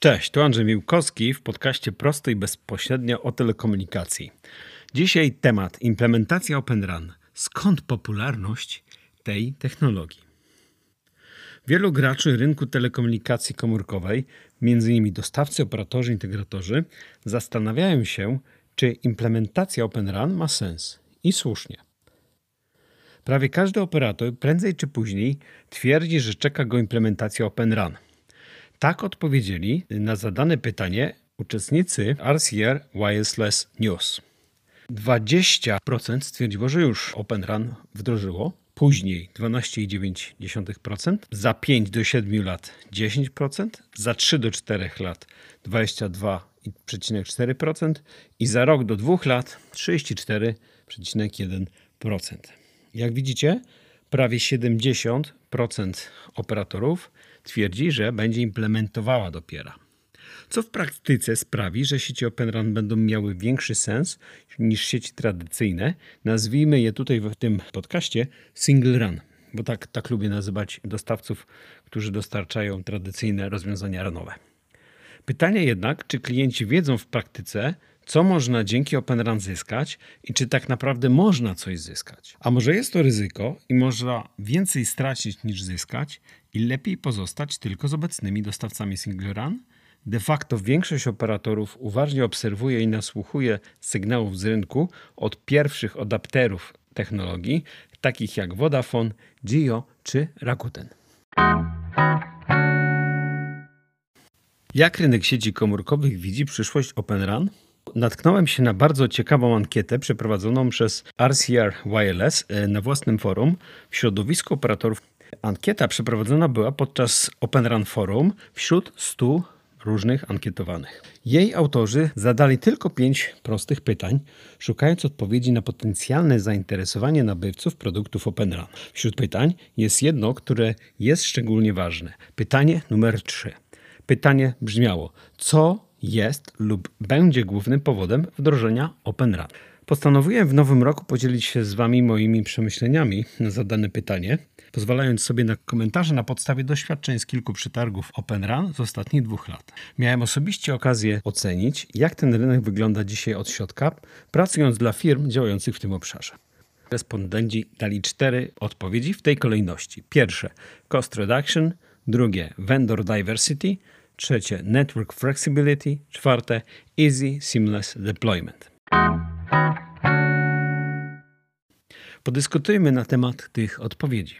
Cześć, tu Andrzej Miłkowski w podcaście Prosto i Bezpośrednio o telekomunikacji. Dzisiaj temat implementacja Open RAN. Skąd popularność tej technologii? Wielu graczy rynku telekomunikacji komórkowej, m.in. dostawcy, operatorzy, integratorzy, zastanawiają się, czy implementacja Open RAN ma sens. I słusznie. Prawie każdy operator prędzej czy później twierdzi, że czeka go implementacja Open RAN – tak odpowiedzieli na zadane pytanie uczestnicy RCR Wireless News. 20% stwierdziło, że już Open Run wdrożyło, później 12,9%, za 5 do 7 lat 10%, za 3 do 4 lat 22,4% i za rok do 2 lat 34,1%. Jak widzicie, prawie 70% operatorów twierdzi, że będzie implementowała dopiero. Co w praktyce sprawi, że sieci Open RAN będą miały większy sens niż sieci tradycyjne. Nazwijmy je tutaj w tym podcaście Single Run, bo tak, tak lubię nazywać dostawców, którzy dostarczają tradycyjne rozwiązania ranowe. Pytanie jednak, czy klienci wiedzą w praktyce, co można dzięki Open Run zyskać i czy tak naprawdę można coś zyskać. A może jest to ryzyko i można więcej stracić niż zyskać i lepiej pozostać tylko z obecnymi dostawcami Single Run? De facto większość operatorów uważnie obserwuje i nasłuchuje sygnałów z rynku od pierwszych adapterów technologii, takich jak Vodafone, Geo czy Rakuten. Jak rynek sieci komórkowych widzi przyszłość Open Run? Natknąłem się na bardzo ciekawą ankietę przeprowadzoną przez RCR Wireless e, na własnym forum w środowisku operatorów. Ankieta przeprowadzona była podczas Open Run Forum wśród 100 różnych ankietowanych. Jej autorzy zadali tylko pięć prostych pytań, szukając odpowiedzi na potencjalne zainteresowanie nabywców produktów Open Run. Wśród pytań jest jedno, które jest szczególnie ważne. Pytanie numer 3. Pytanie brzmiało: co jest lub będzie głównym powodem wdrożenia Open Run. Postanowiłem w nowym roku podzielić się z Wami moimi przemyśleniami na zadane pytanie, pozwalając sobie na komentarze na podstawie doświadczeń z kilku przetargów Open Run z ostatnich dwóch lat. Miałem osobiście okazję ocenić, jak ten rynek wygląda dzisiaj od środka, pracując dla firm działających w tym obszarze. Respondenci dali cztery odpowiedzi w tej kolejności. Pierwsze cost reduction, drugie vendor diversity, Trzecie, Network Flexibility. Czwarte, Easy Seamless Deployment. Podyskutujmy na temat tych odpowiedzi.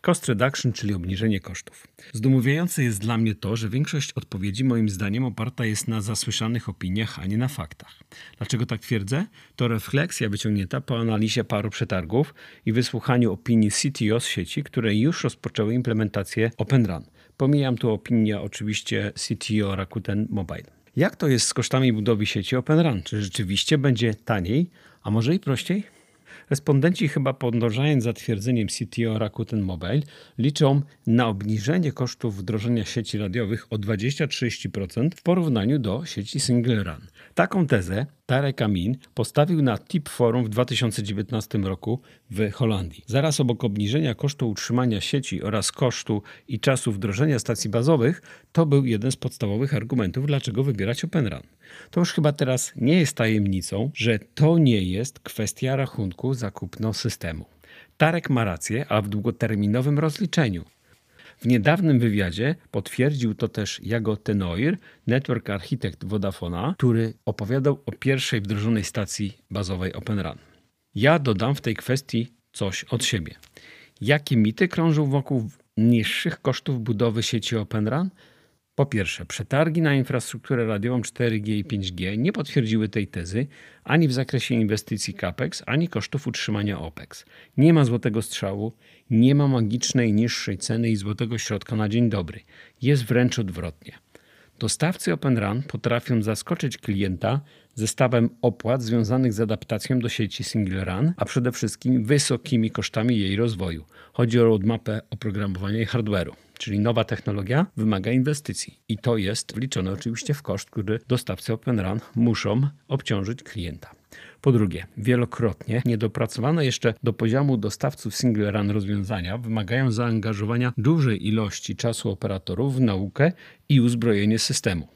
Cost reduction, czyli obniżenie kosztów. Zdumiewające jest dla mnie to, że większość odpowiedzi moim zdaniem oparta jest na zasłyszanych opiniach, a nie na faktach. Dlaczego tak twierdzę? To refleksja wyciągnięta po analizie paru przetargów i wysłuchaniu opinii CTO z sieci, które już rozpoczęły implementację Open Run. Pomijam tu opinię oczywiście CTO Rakuten Mobile. Jak to jest z kosztami budowy sieci Open RAN? Czy rzeczywiście będzie taniej, a może i prościej? Respondenci chyba podążając za twierdzeniem CTO Rakuten Mobile liczą na obniżenie kosztów wdrożenia sieci radiowych o 20-30% w porównaniu do sieci Single RAN. Taką tezę Tarek Amin postawił na TIP Forum w 2019 roku w Holandii. Zaraz obok obniżenia kosztu utrzymania sieci oraz kosztu i czasu wdrożenia stacji bazowych, to był jeden z podstawowych argumentów, dlaczego wybierać OpenRun. To już chyba teraz nie jest tajemnicą, że to nie jest kwestia rachunku za kupno systemu. Tarek ma rację, a w długoterminowym rozliczeniu. W niedawnym wywiadzie potwierdził to też Jago Tenoir, network architekt Vodafona, który opowiadał o pierwszej wdrożonej stacji bazowej Open Run. Ja dodam w tej kwestii coś od siebie. Jakie mity krążą wokół niższych kosztów budowy sieci Open Run? Po pierwsze, przetargi na infrastrukturę radiową 4G i 5G nie potwierdziły tej tezy ani w zakresie inwestycji CAPEX, ani kosztów utrzymania OPEX. Nie ma złotego strzału, nie ma magicznej niższej ceny i złotego środka na dzień dobry. Jest wręcz odwrotnie. Dostawcy Open Run potrafią zaskoczyć klienta zestawem opłat związanych z adaptacją do sieci Single Run, a przede wszystkim wysokimi kosztami jej rozwoju. Chodzi o roadmapę oprogramowania i hardware'u. Czyli nowa technologia wymaga inwestycji. I to jest wliczone oczywiście w koszt, który dostawcy Open Run muszą obciążyć klienta. Po drugie, wielokrotnie niedopracowane jeszcze do poziomu dostawców single run rozwiązania wymagają zaangażowania dużej ilości czasu operatorów w naukę i uzbrojenie systemu.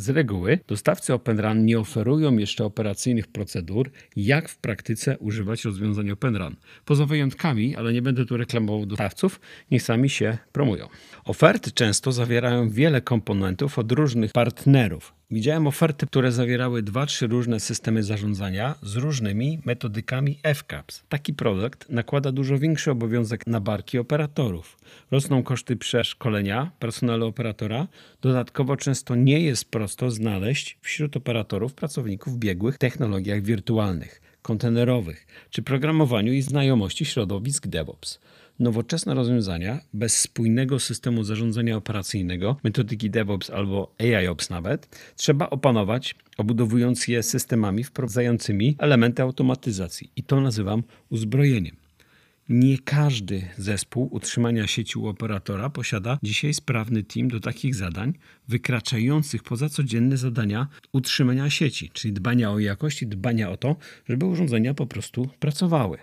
Z reguły dostawcy OpenRun nie oferują jeszcze operacyjnych procedur, jak w praktyce używać rozwiązań OpenRun. Poza wyjątkami, ale nie będę tu reklamował dostawców, niech sami się promują. Oferty często zawierają wiele komponentów od różnych partnerów, Widziałem oferty, które zawierały dwa, trzy różne systemy zarządzania z różnymi metodykami FCAPS. Taki produkt nakłada dużo większy obowiązek na barki operatorów. Rosną koszty przeszkolenia personelu operatora. Dodatkowo często nie jest prosto znaleźć wśród operatorów pracowników biegłych w technologiach wirtualnych, kontenerowych czy programowaniu i znajomości środowisk DevOps nowoczesne rozwiązania bez spójnego systemu zarządzania operacyjnego, metodyki DevOps albo AIOps nawet, trzeba opanować, obudowując je systemami wprowadzającymi elementy automatyzacji. I to nazywam uzbrojeniem. Nie każdy zespół utrzymania sieci u operatora posiada dzisiaj sprawny team do takich zadań, wykraczających poza codzienne zadania utrzymania sieci, czyli dbania o jakość i dbania o to, żeby urządzenia po prostu pracowały.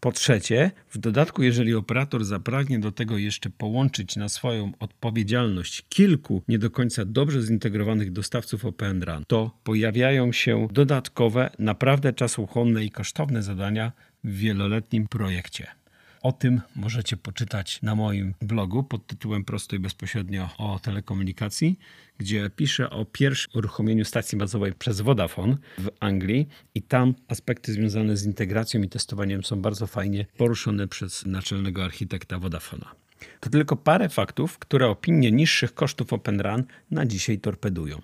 Po trzecie, w dodatku, jeżeli operator zapragnie do tego jeszcze połączyć na swoją odpowiedzialność kilku nie do końca dobrze zintegrowanych dostawców OpenRun, to pojawiają się dodatkowe, naprawdę czasochłonne i kosztowne zadania w wieloletnim projekcie. O tym możecie poczytać na moim blogu pod tytułem Prosto i bezpośrednio o telekomunikacji, gdzie piszę o pierwszym uruchomieniu stacji bazowej przez Vodafone w Anglii i tam aspekty związane z integracją i testowaniem są bardzo fajnie poruszone przez naczelnego architekta Vodafona. To tylko parę faktów, które opinie niższych kosztów OpenRun na dzisiaj torpedują.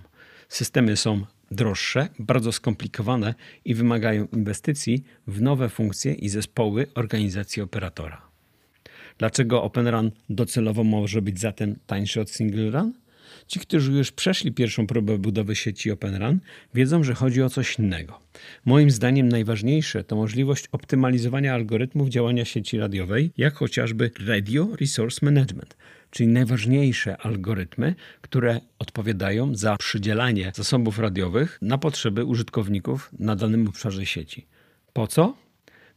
Systemy są droższe, bardzo skomplikowane i wymagają inwestycji w nowe funkcje i zespoły organizacji operatora. Dlaczego OpenRun docelowo może być zatem tańszy od Single Run? Ci, którzy już przeszli pierwszą próbę budowy sieci OpenRun, wiedzą, że chodzi o coś innego. Moim zdaniem najważniejsze to możliwość optymalizowania algorytmów działania sieci radiowej, jak chociażby Radio Resource Management, czyli najważniejsze algorytmy, które odpowiadają za przydzielanie zasobów radiowych na potrzeby użytkowników na danym obszarze sieci. Po co?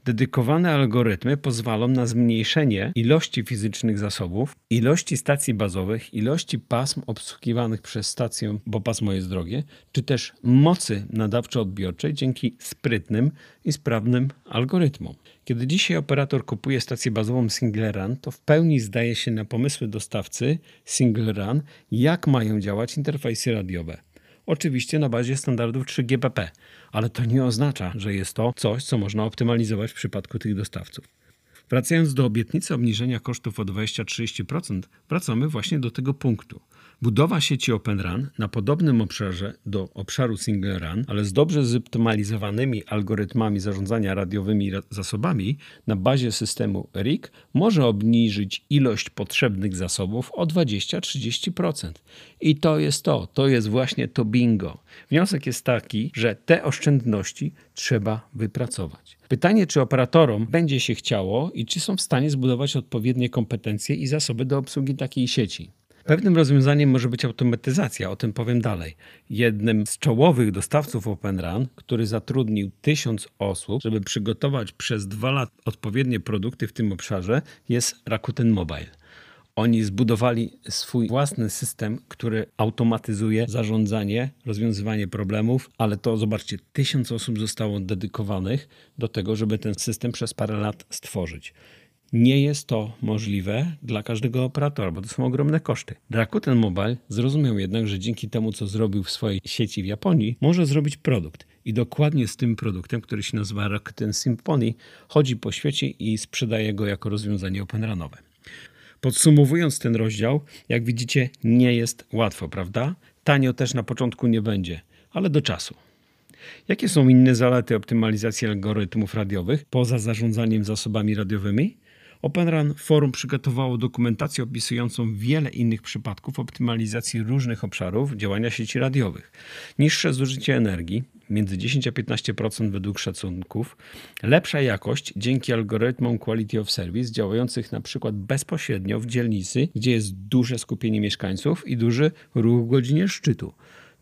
Dedykowane algorytmy pozwolą na zmniejszenie ilości fizycznych zasobów, ilości stacji bazowych, ilości pasm obsługiwanych przez stację, bo pasmo jest drogie, czy też mocy nadawczo-odbiorczej dzięki sprytnym i sprawnym algorytmom. Kiedy dzisiaj operator kupuje stację bazową Single Run, to w pełni zdaje się na pomysły dostawcy Single Run, jak mają działać interfejsy radiowe. Oczywiście na bazie standardów 3GPP, ale to nie oznacza, że jest to coś, co można optymalizować w przypadku tych dostawców. Wracając do obietnicy obniżenia kosztów o 20-30%, wracamy właśnie do tego punktu. Budowa sieci Open Run na podobnym obszarze do obszaru Single Run, ale z dobrze zoptymalizowanymi algorytmami zarządzania radiowymi zasobami na bazie systemu RIC może obniżyć ilość potrzebnych zasobów o 20-30%. I to jest to, to jest właśnie to bingo. Wniosek jest taki, że te oszczędności trzeba wypracować. Pytanie, czy operatorom będzie się chciało i czy są w stanie zbudować odpowiednie kompetencje i zasoby do obsługi takiej sieci. Pewnym rozwiązaniem może być automatyzacja, o tym powiem dalej. Jednym z czołowych dostawców OpenRun, który zatrudnił tysiąc osób, żeby przygotować przez dwa lata odpowiednie produkty w tym obszarze, jest Rakuten Mobile. Oni zbudowali swój własny system, który automatyzuje zarządzanie, rozwiązywanie problemów, ale to zobaczcie, tysiąc osób zostało dedykowanych do tego, żeby ten system przez parę lat stworzyć. Nie jest to możliwe dla każdego operatora, bo to są ogromne koszty. Rakuten Mobile zrozumiał jednak, że dzięki temu, co zrobił w swojej sieci w Japonii, może zrobić produkt. I dokładnie z tym produktem, który się nazywa Rakuten Symphony, chodzi po świecie i sprzedaje go jako rozwiązanie openranowe. Podsumowując ten rozdział, jak widzicie, nie jest łatwo, prawda? Tanio też na początku nie będzie, ale do czasu. Jakie są inne zalety optymalizacji algorytmów radiowych poza zarządzaniem zasobami radiowymi? OpenRun Forum przygotowało dokumentację opisującą wiele innych przypadków optymalizacji różnych obszarów działania sieci radiowych. Niższe zużycie energii, między 10 a 15% według szacunków, lepsza jakość dzięki algorytmom Quality of Service działających na przykład bezpośrednio w dzielnicy, gdzie jest duże skupienie mieszkańców i duży ruch w godzinie szczytu.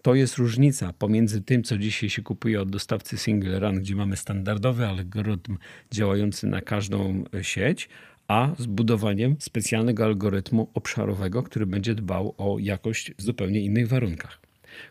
To jest różnica pomiędzy tym, co dzisiaj się kupuje od dostawcy single run, gdzie mamy standardowy algorytm działający na każdą sieć, a zbudowaniem specjalnego algorytmu obszarowego, który będzie dbał o jakość w zupełnie innych warunkach.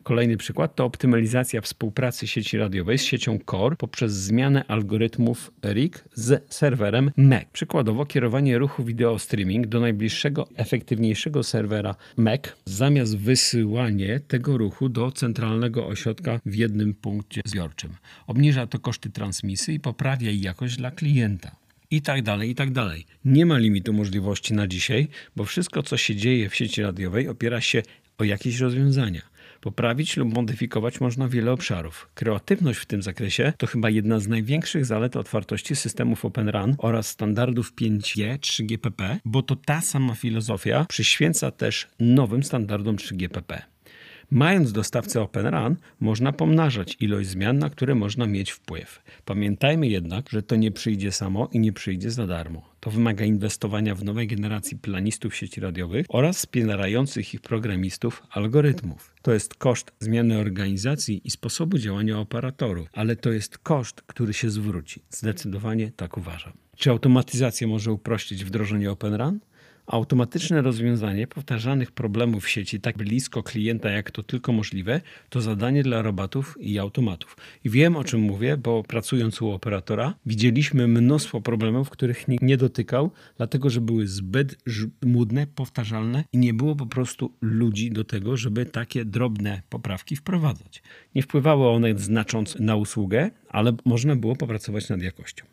Kolejny przykład to optymalizacja współpracy sieci radiowej z siecią Core poprzez zmianę algorytmów RIG z serwerem MEC. Przykładowo kierowanie ruchu wideo streaming do najbliższego, efektywniejszego serwera MEC zamiast wysyłanie tego ruchu do centralnego ośrodka w jednym punkcie zbiorczym. Obniża to koszty transmisji i poprawia jakość dla klienta i tak dalej, i tak dalej. Nie ma limitu możliwości na dzisiaj, bo wszystko, co się dzieje w sieci radiowej, opiera się o jakieś rozwiązania. Poprawić lub modyfikować można wiele obszarów. Kreatywność w tym zakresie to chyba jedna z największych zalet otwartości systemów Open RAN oraz standardów 5G, 3GPP, bo to ta sama filozofia przyświęca też nowym standardom 3GPP. Mając dostawcę Open RAN, można pomnażać ilość zmian, na które można mieć wpływ. Pamiętajmy jednak, że to nie przyjdzie samo i nie przyjdzie za darmo. To wymaga inwestowania w nowej generacji planistów sieci radiowych oraz wspierających ich programistów algorytmów. To jest koszt zmiany organizacji i sposobu działania operatorów, ale to jest koszt, który się zwróci. Zdecydowanie tak uważam. Czy automatyzacja może uprościć wdrożenie Open RAN? Automatyczne rozwiązanie powtarzanych problemów w sieci tak blisko klienta, jak to tylko możliwe, to zadanie dla robotów i automatów. I wiem o czym mówię, bo pracując u operatora, widzieliśmy mnóstwo problemów, których nikt nie dotykał, dlatego że były zbyt młodne, powtarzalne i nie było po prostu ludzi do tego, żeby takie drobne poprawki wprowadzać. Nie wpływały one znacząco na usługę, ale można było popracować nad jakością.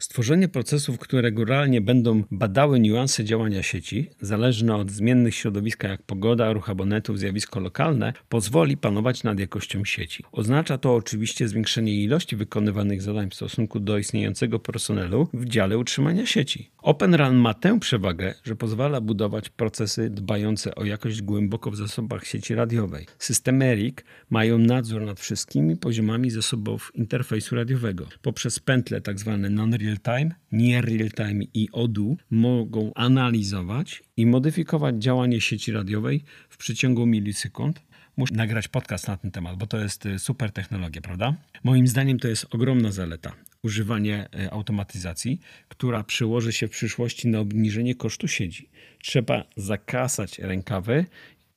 Stworzenie procesów, które regularnie będą badały niuanse działania sieci, zależne od zmiennych środowiska jak pogoda, ruch abonentów, zjawisko lokalne, pozwoli panować nad jakością sieci. Oznacza to oczywiście zwiększenie ilości wykonywanych zadań w stosunku do istniejącego personelu w dziale utrzymania sieci. OpenRun ma tę przewagę, że pozwala budować procesy dbające o jakość głęboko w zasobach sieci radiowej. Systemy RIC mają nadzór nad wszystkimi poziomami zasobów interfejsu radiowego. Poprzez pętle tzw. Tak non-real-time, near real-time i ODU mogą analizować i modyfikować działanie sieci radiowej w przeciągu milisekund, muszę nagrać podcast na ten temat, bo to jest y, super technologia, prawda? Moim zdaniem to jest ogromna zaleta używanie e, automatyzacji, która przełoży się w przyszłości na obniżenie kosztu sieci. Trzeba zakasać rękawy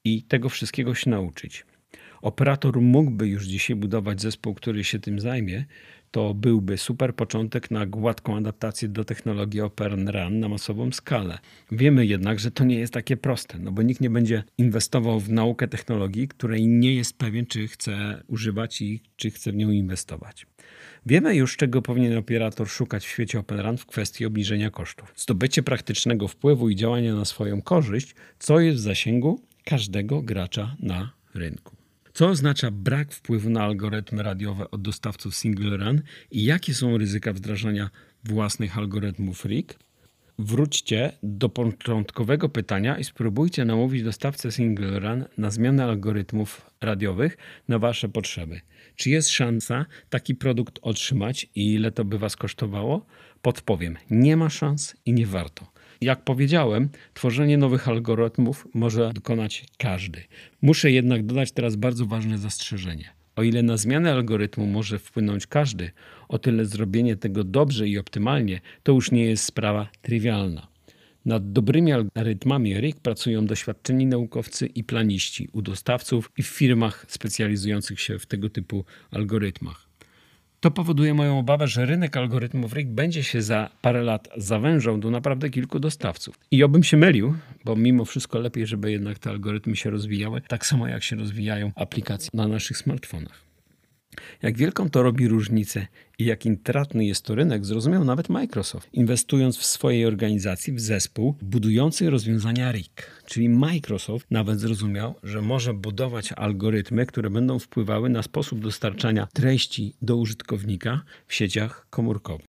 i tego wszystkiego się nauczyć. Operator mógłby już dzisiaj budować zespół, który się tym zajmie. To byłby super początek na gładką adaptację do technologii Open RAN na masową skalę. Wiemy jednak, że to nie jest takie proste, no bo nikt nie będzie inwestował w naukę technologii, której nie jest pewien, czy chce używać i czy chce w nią inwestować. Wiemy już, czego powinien operator szukać w świecie Open w kwestii obniżenia kosztów. Zdobycie praktycznego wpływu i działania na swoją korzyść, co jest w zasięgu każdego gracza na rynku. Co oznacza brak wpływu na algorytmy radiowe od dostawców single run i jakie są ryzyka wdrażania własnych algorytmów RIG? Wróćcie do początkowego pytania i spróbujcie namówić dostawcę single run na zmianę algorytmów radiowych na Wasze potrzeby. Czy jest szansa taki produkt otrzymać i ile to by Was kosztowało? Podpowiem, nie ma szans i nie warto. Jak powiedziałem, tworzenie nowych algorytmów może dokonać każdy. Muszę jednak dodać teraz bardzo ważne zastrzeżenie. O ile na zmianę algorytmu może wpłynąć każdy, o tyle zrobienie tego dobrze i optymalnie to już nie jest sprawa trywialna. Nad dobrymi algorytmami RIG pracują doświadczeni naukowcy i planiści u dostawców i w firmach specjalizujących się w tego typu algorytmach. To powoduje moją obawę, że rynek algorytmów RIG będzie się za parę lat zawężał do naprawdę kilku dostawców. I obym się mylił, bo mimo wszystko lepiej, żeby jednak te algorytmy się rozwijały, tak samo jak się rozwijają aplikacje na naszych smartfonach. Jak wielką to robi różnicę i jak intratny jest to rynek, zrozumiał nawet Microsoft, inwestując w swojej organizacji w zespół budujący rozwiązania RIG. Czyli Microsoft nawet zrozumiał, że może budować algorytmy, które będą wpływały na sposób dostarczania treści do użytkownika w sieciach komórkowych.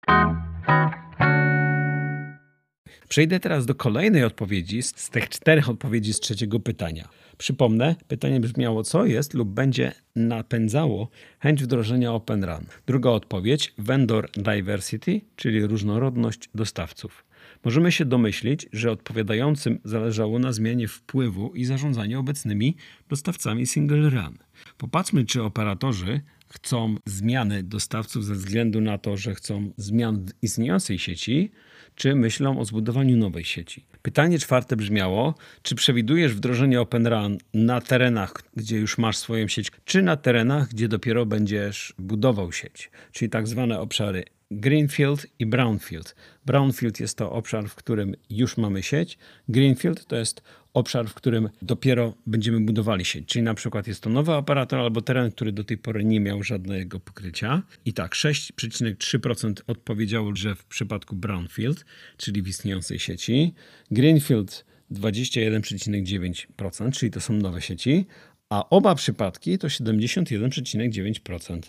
Przejdę teraz do kolejnej odpowiedzi z tych czterech odpowiedzi z trzeciego pytania. Przypomnę, pytanie brzmiało, co jest lub będzie napędzało chęć wdrożenia Open Run. Druga odpowiedź, vendor diversity, czyli różnorodność dostawców. Możemy się domyślić, że odpowiadającym zależało na zmianie wpływu i zarządzaniu obecnymi dostawcami single run. Popatrzmy, czy operatorzy chcą zmiany dostawców ze względu na to, że chcą zmian w istniejącej sieci, czy myślą o zbudowaniu nowej sieci. Pytanie czwarte brzmiało, czy przewidujesz wdrożenie Open RAN na terenach, gdzie już masz swoją sieć, czy na terenach, gdzie dopiero będziesz budował sieć, czyli tak zwane obszary Greenfield i Brownfield. Brownfield jest to obszar, w którym już mamy sieć. Greenfield to jest obszar, w którym dopiero będziemy budowali sieć. Czyli na przykład jest to nowy operator albo teren, który do tej pory nie miał żadnego pokrycia. I tak, 6,3% odpowiedziało, że w przypadku Brownfield, czyli w istniejącej sieci. Greenfield 21,9%, czyli to są nowe sieci, a oba przypadki to 71,9%.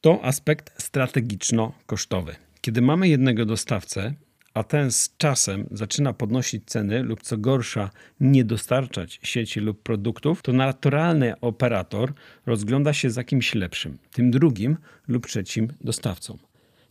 To aspekt strategiczno-kosztowy. Kiedy mamy jednego dostawcę, a ten z czasem zaczyna podnosić ceny lub co gorsza nie dostarczać sieci lub produktów, to naturalny operator rozgląda się za kimś lepszym, tym drugim lub trzecim dostawcą.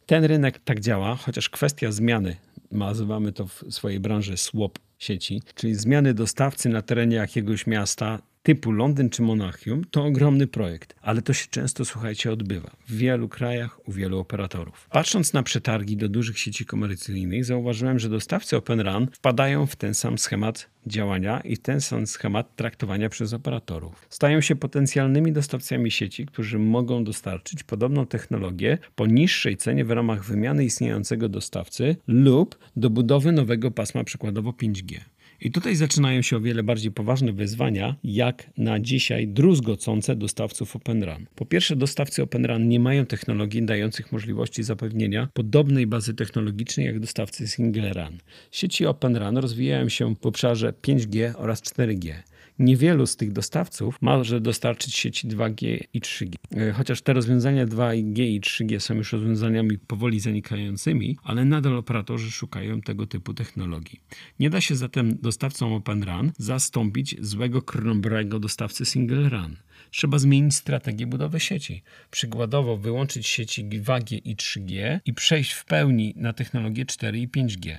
Ten rynek tak działa, chociaż kwestia zmiany, nazywamy to w swojej branży swap sieci, czyli zmiany dostawcy na terenie jakiegoś miasta typu Londyn czy Monachium to ogromny projekt, ale to się często, słuchajcie, odbywa w wielu krajach, u wielu operatorów. Patrząc na przetargi do dużych sieci komercyjnych, zauważyłem, że dostawcy Open RAN wpadają w ten sam schemat działania i ten sam schemat traktowania przez operatorów. Stają się potencjalnymi dostawcami sieci, którzy mogą dostarczyć podobną technologię po niższej cenie w ramach wymiany istniejącego dostawcy lub do budowy nowego pasma, przykładowo 5G. I tutaj zaczynają się o wiele bardziej poważne wyzwania, jak na dzisiaj druzgocące dostawców OpenRAN. Po pierwsze, dostawcy OpenRAN nie mają technologii dających możliwości zapewnienia podobnej bazy technologicznej jak dostawcy Single RAN. Sieci OpenRAN rozwijają się w obszarze 5G oraz 4G. Niewielu z tych dostawców może dostarczyć sieci 2G i 3G. E, chociaż te rozwiązania 2G i 3G są już rozwiązaniami powoli zanikającymi, ale nadal operatorzy szukają tego typu technologii. Nie da się zatem dostawcom Open RAN zastąpić złego, krąbrego dostawcy Single RAN. Trzeba zmienić strategię budowy sieci. Przykładowo wyłączyć sieci 2G i 3G i przejść w pełni na technologię 4 i 5G.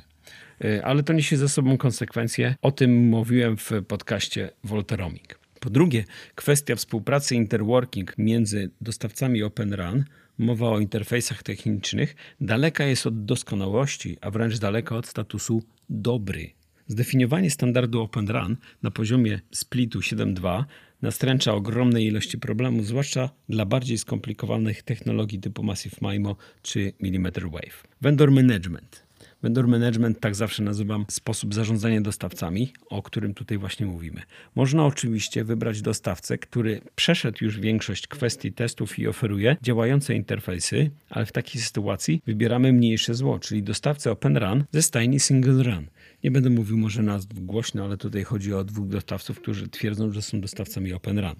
Y, ale to niesie ze sobą konsekwencje. O tym mówiłem w podcaście Volteromik. Po drugie, kwestia współpracy interworking między dostawcami Open RAN, mowa o interfejsach technicznych, daleka jest od doskonałości, a wręcz daleka od statusu dobry. Zdefiniowanie standardu Open RAN na poziomie splitu 7.2 nastręcza ogromnej ilości problemów, zwłaszcza dla bardziej skomplikowanych technologii typu Massive MIMO czy Millimeter Wave. Vendor Management Vendor management, tak zawsze nazywam sposób zarządzania dostawcami, o którym tutaj właśnie mówimy. Można oczywiście wybrać dostawcę, który przeszedł już większość kwestii testów i oferuje działające interfejsy, ale w takiej sytuacji wybieramy mniejsze zło, czyli dostawcę Open Run ze stajni Single Run. Nie będę mówił może nazw głośno, ale tutaj chodzi o dwóch dostawców, którzy twierdzą, że są dostawcami Open Run.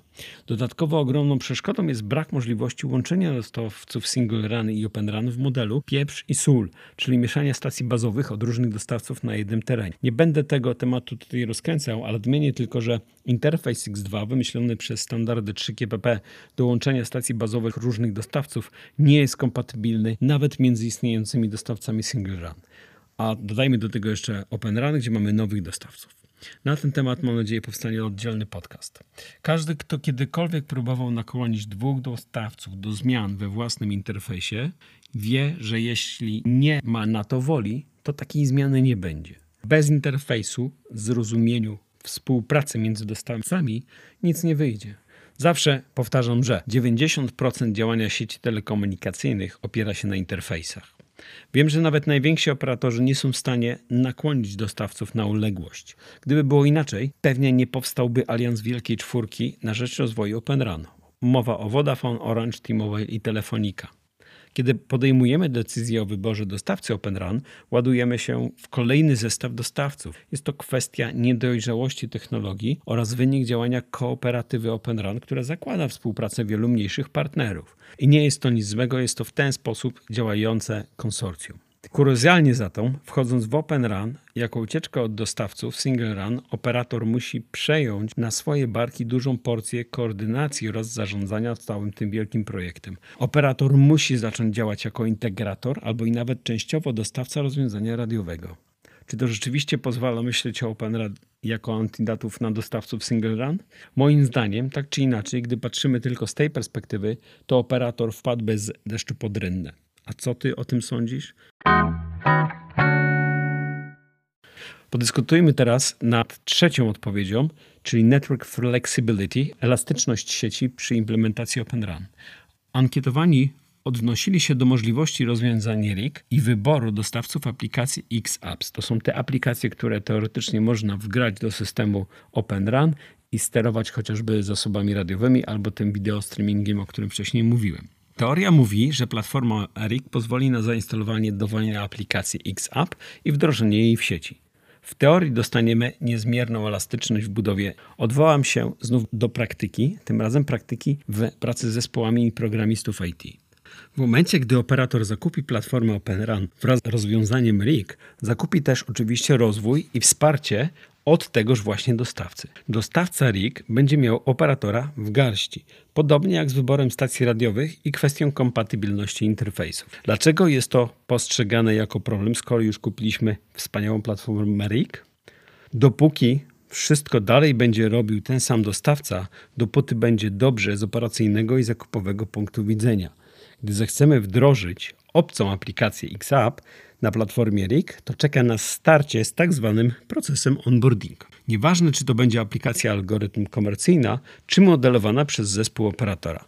Dodatkowo ogromną przeszkodą jest brak możliwości łączenia dostawców Single Run i Open Run w modelu pieprz i sól, czyli mieszania stacji bazowych od różnych dostawców na jednym terenie. Nie będę tego tematu tutaj rozkręcał, ale odmienię tylko, że interfejs X2 wymyślony przez standardy 3GPP do łączenia stacji bazowych różnych dostawców nie jest kompatybilny nawet między istniejącymi dostawcami Single Run. A dodajmy do tego jeszcze Open Run, gdzie mamy nowych dostawców. Na ten temat mam nadzieję powstanie oddzielny podcast. Każdy, kto kiedykolwiek próbował nakłonić dwóch dostawców do zmian we własnym interfejsie, wie, że jeśli nie ma na to woli, to takiej zmiany nie będzie. Bez interfejsu, zrozumieniu współpracy między dostawcami nic nie wyjdzie. Zawsze powtarzam, że 90% działania sieci telekomunikacyjnych opiera się na interfejsach. Wiem, że nawet najwięksi operatorzy nie są w stanie nakłonić dostawców na uległość. Gdyby było inaczej, pewnie nie powstałby alians Wielkiej Czwórki na rzecz rozwoju Open. Mowa o Vodafone, Orange, T-Mobile i Telefonica. Kiedy podejmujemy decyzję o wyborze dostawcy Open RAN, ładujemy się w kolejny zestaw dostawców. Jest to kwestia niedojrzałości technologii oraz wynik działania kooperatywy Open RAN, która zakłada współpracę wielu mniejszych partnerów. I nie jest to nic złego, jest to w ten sposób działające konsorcjum. Kuriozalnie za to, wchodząc w Open Run, jako ucieczkę od dostawców Single Run, operator musi przejąć na swoje barki dużą porcję koordynacji oraz zarządzania całym tym wielkim projektem. Operator musi zacząć działać jako integrator albo i nawet częściowo dostawca rozwiązania radiowego. Czy to rzeczywiście pozwala myśleć o Open jako antidatów na dostawców single run? Moim zdaniem, tak czy inaczej, gdy patrzymy tylko z tej perspektywy, to operator wpadł bez deszczu pod rynnę. A co ty o tym sądzisz? Podyskutujmy teraz nad trzecią odpowiedzią, czyli Network Flexibility, elastyczność sieci przy implementacji Open Run. Ankietowani odnosili się do możliwości rozwiązania RIG i wyboru dostawców aplikacji X-Apps. To są te aplikacje, które teoretycznie można wgrać do systemu Open Run i sterować chociażby zasobami radiowymi albo tym video streamingiem, o którym wcześniej mówiłem. Teoria mówi, że platforma RIG pozwoli na zainstalowanie dowolnej aplikacji X-App i wdrożenie jej w sieci. W teorii dostaniemy niezmierną elastyczność w budowie. Odwołam się znów do praktyki, tym razem praktyki w pracy z zespołami i programistów IT. W momencie, gdy operator zakupi platformę OpenRun wraz z rozwiązaniem RIG, zakupi też oczywiście rozwój i wsparcie od tegoż właśnie dostawcy. Dostawca RIG będzie miał operatora w garści, podobnie jak z wyborem stacji radiowych i kwestią kompatybilności interfejsów. Dlaczego jest to postrzegane jako problem, skoro już kupiliśmy wspaniałą platformę RIG? Dopóki wszystko dalej będzie robił ten sam dostawca, dopóty będzie dobrze z operacyjnego i zakupowego punktu widzenia. Gdy zechcemy wdrożyć obcą aplikację XApp na platformie RIG, to czeka nas starcie z tak zwanym procesem onboarding. Nieważne, czy to będzie aplikacja algorytm komercyjna, czy modelowana przez zespół operatora.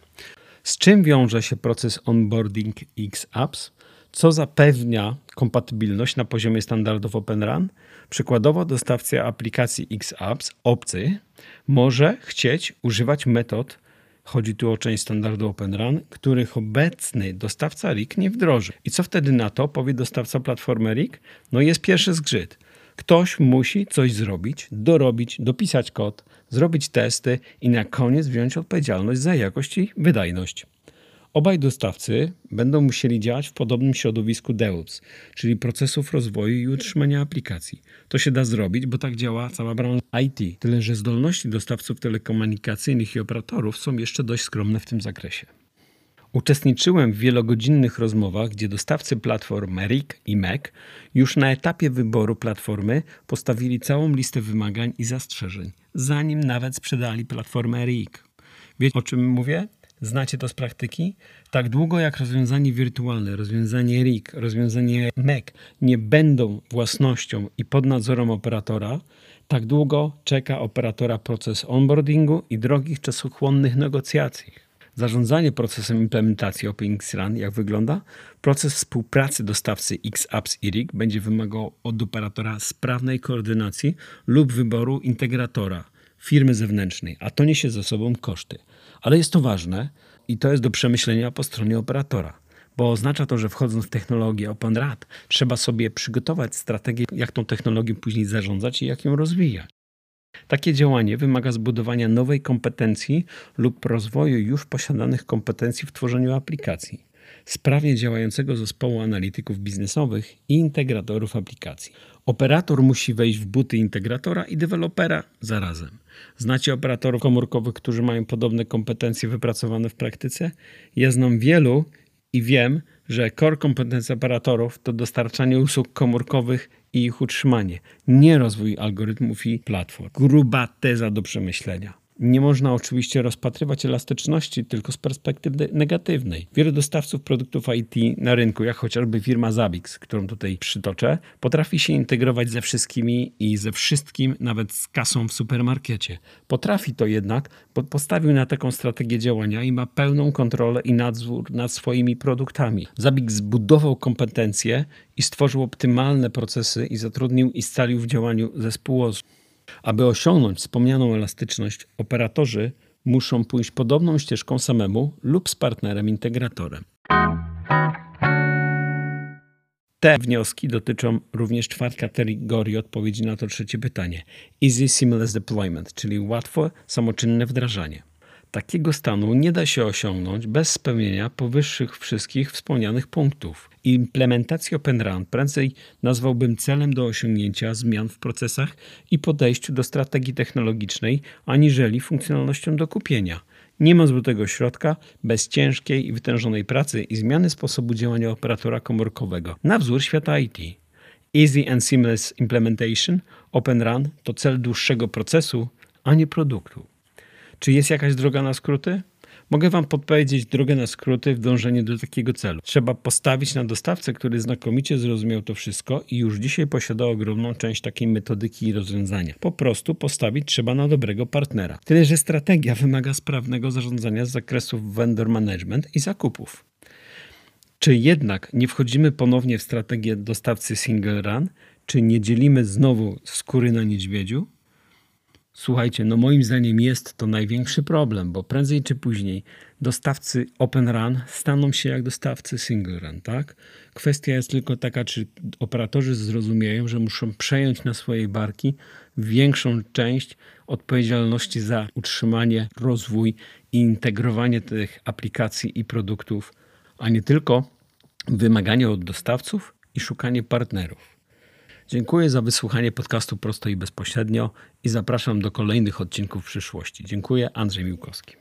Z czym wiąże się proces onboarding XApps? Co zapewnia kompatybilność na poziomie standardów OpenRun? Przykładowo dostawca aplikacji XApps obcy może chcieć używać metod Chodzi tu o część standardu OpenRun, których obecny dostawca RIG nie wdroży. I co wtedy na to powie dostawca platformy RIG? No jest pierwszy zgrzyt. Ktoś musi coś zrobić, dorobić, dopisać kod, zrobić testy i na koniec wziąć odpowiedzialność za jakość i wydajność. Obaj dostawcy będą musieli działać w podobnym środowisku DevOps, czyli procesów rozwoju i utrzymania aplikacji. To się da zrobić, bo tak działa cała branża IT. Tyle, że zdolności dostawców telekomunikacyjnych i operatorów są jeszcze dość skromne w tym zakresie. Uczestniczyłem w wielogodzinnych rozmowach, gdzie dostawcy platform RIC i MEC już na etapie wyboru platformy postawili całą listę wymagań i zastrzeżeń, zanim nawet sprzedali platformę RIC. Wiecie o czym mówię? Znacie to z praktyki? Tak długo jak rozwiązanie wirtualne, rozwiązanie RIG, rozwiązanie MEC nie będą własnością i pod nadzorem operatora, tak długo czeka operatora proces onboardingu i drogich czasochłonnych negocjacji. Zarządzanie procesem implementacji OpenXRun jak wygląda? Proces współpracy dostawcy XApps i RIG będzie wymagał od operatora sprawnej koordynacji lub wyboru integratora firmy zewnętrznej, a to niesie ze sobą koszty. Ale jest to ważne i to jest do przemyślenia po stronie operatora, bo oznacza to, że wchodząc w technologię OpenRAD, trzeba sobie przygotować strategię, jak tą technologię później zarządzać i jak ją rozwijać. Takie działanie wymaga zbudowania nowej kompetencji lub rozwoju już posiadanych kompetencji w tworzeniu aplikacji, sprawnie działającego zespołu analityków biznesowych i integratorów aplikacji. Operator musi wejść w buty integratora i dewelopera zarazem. Znacie operatorów komórkowych, którzy mają podobne kompetencje wypracowane w praktyce? Ja znam wielu i wiem, że core kompetencji operatorów to dostarczanie usług komórkowych i ich utrzymanie, nie rozwój algorytmów i platform. Gruba teza do przemyślenia. Nie można oczywiście rozpatrywać elastyczności tylko z perspektywy negatywnej. Wielu dostawców produktów IT na rynku, jak chociażby firma Zabix, którą tutaj przytoczę, potrafi się integrować ze wszystkimi i ze wszystkim, nawet z kasą w supermarkecie. Potrafi to jednak, bo postawił na taką strategię działania i ma pełną kontrolę i nadzór nad swoimi produktami. Zabix zbudował kompetencje i stworzył optymalne procesy i zatrudnił i scalił w działaniu zespół osób. Aby osiągnąć wspomnianą elastyczność, operatorzy muszą pójść podobną ścieżką samemu lub z partnerem integratorem. Te wnioski dotyczą również czwartej kategorii odpowiedzi na to trzecie pytanie. Easy Seamless Deployment, czyli łatwe, samoczynne wdrażanie. Takiego stanu nie da się osiągnąć bez spełnienia powyższych wszystkich wspomnianych punktów. Implementację OpenRun prędzej nazwałbym celem do osiągnięcia zmian w procesach i podejściu do strategii technologicznej, aniżeli funkcjonalnością do kupienia. Nie ma złotego środka bez ciężkiej i wytężonej pracy i zmiany sposobu działania operatora komórkowego na wzór świata IT. Easy and Seamless Implementation Open Run to cel dłuższego procesu, a nie produktu. Czy jest jakaś droga na skróty? Mogę Wam podpowiedzieć drogę na skróty w dążeniu do takiego celu. Trzeba postawić na dostawcę, który znakomicie zrozumiał to wszystko i już dzisiaj posiada ogromną część takiej metodyki i rozwiązania. Po prostu postawić trzeba na dobrego partnera. Tyle, że strategia wymaga sprawnego zarządzania z zakresów vendor management i zakupów. Czy jednak nie wchodzimy ponownie w strategię dostawcy single run? Czy nie dzielimy znowu skóry na niedźwiedziu? Słuchajcie, no moim zdaniem jest to największy problem, bo prędzej czy później dostawcy Open Run staną się jak dostawcy Single Run, tak? Kwestia jest tylko taka, czy operatorzy zrozumieją, że muszą przejąć na swojej barki większą część odpowiedzialności za utrzymanie, rozwój i integrowanie tych aplikacji i produktów, a nie tylko wymaganie od dostawców i szukanie partnerów. Dziękuję za wysłuchanie podcastu prosto i bezpośrednio i zapraszam do kolejnych odcinków w przyszłości. Dziękuję, Andrzej Miłkowski.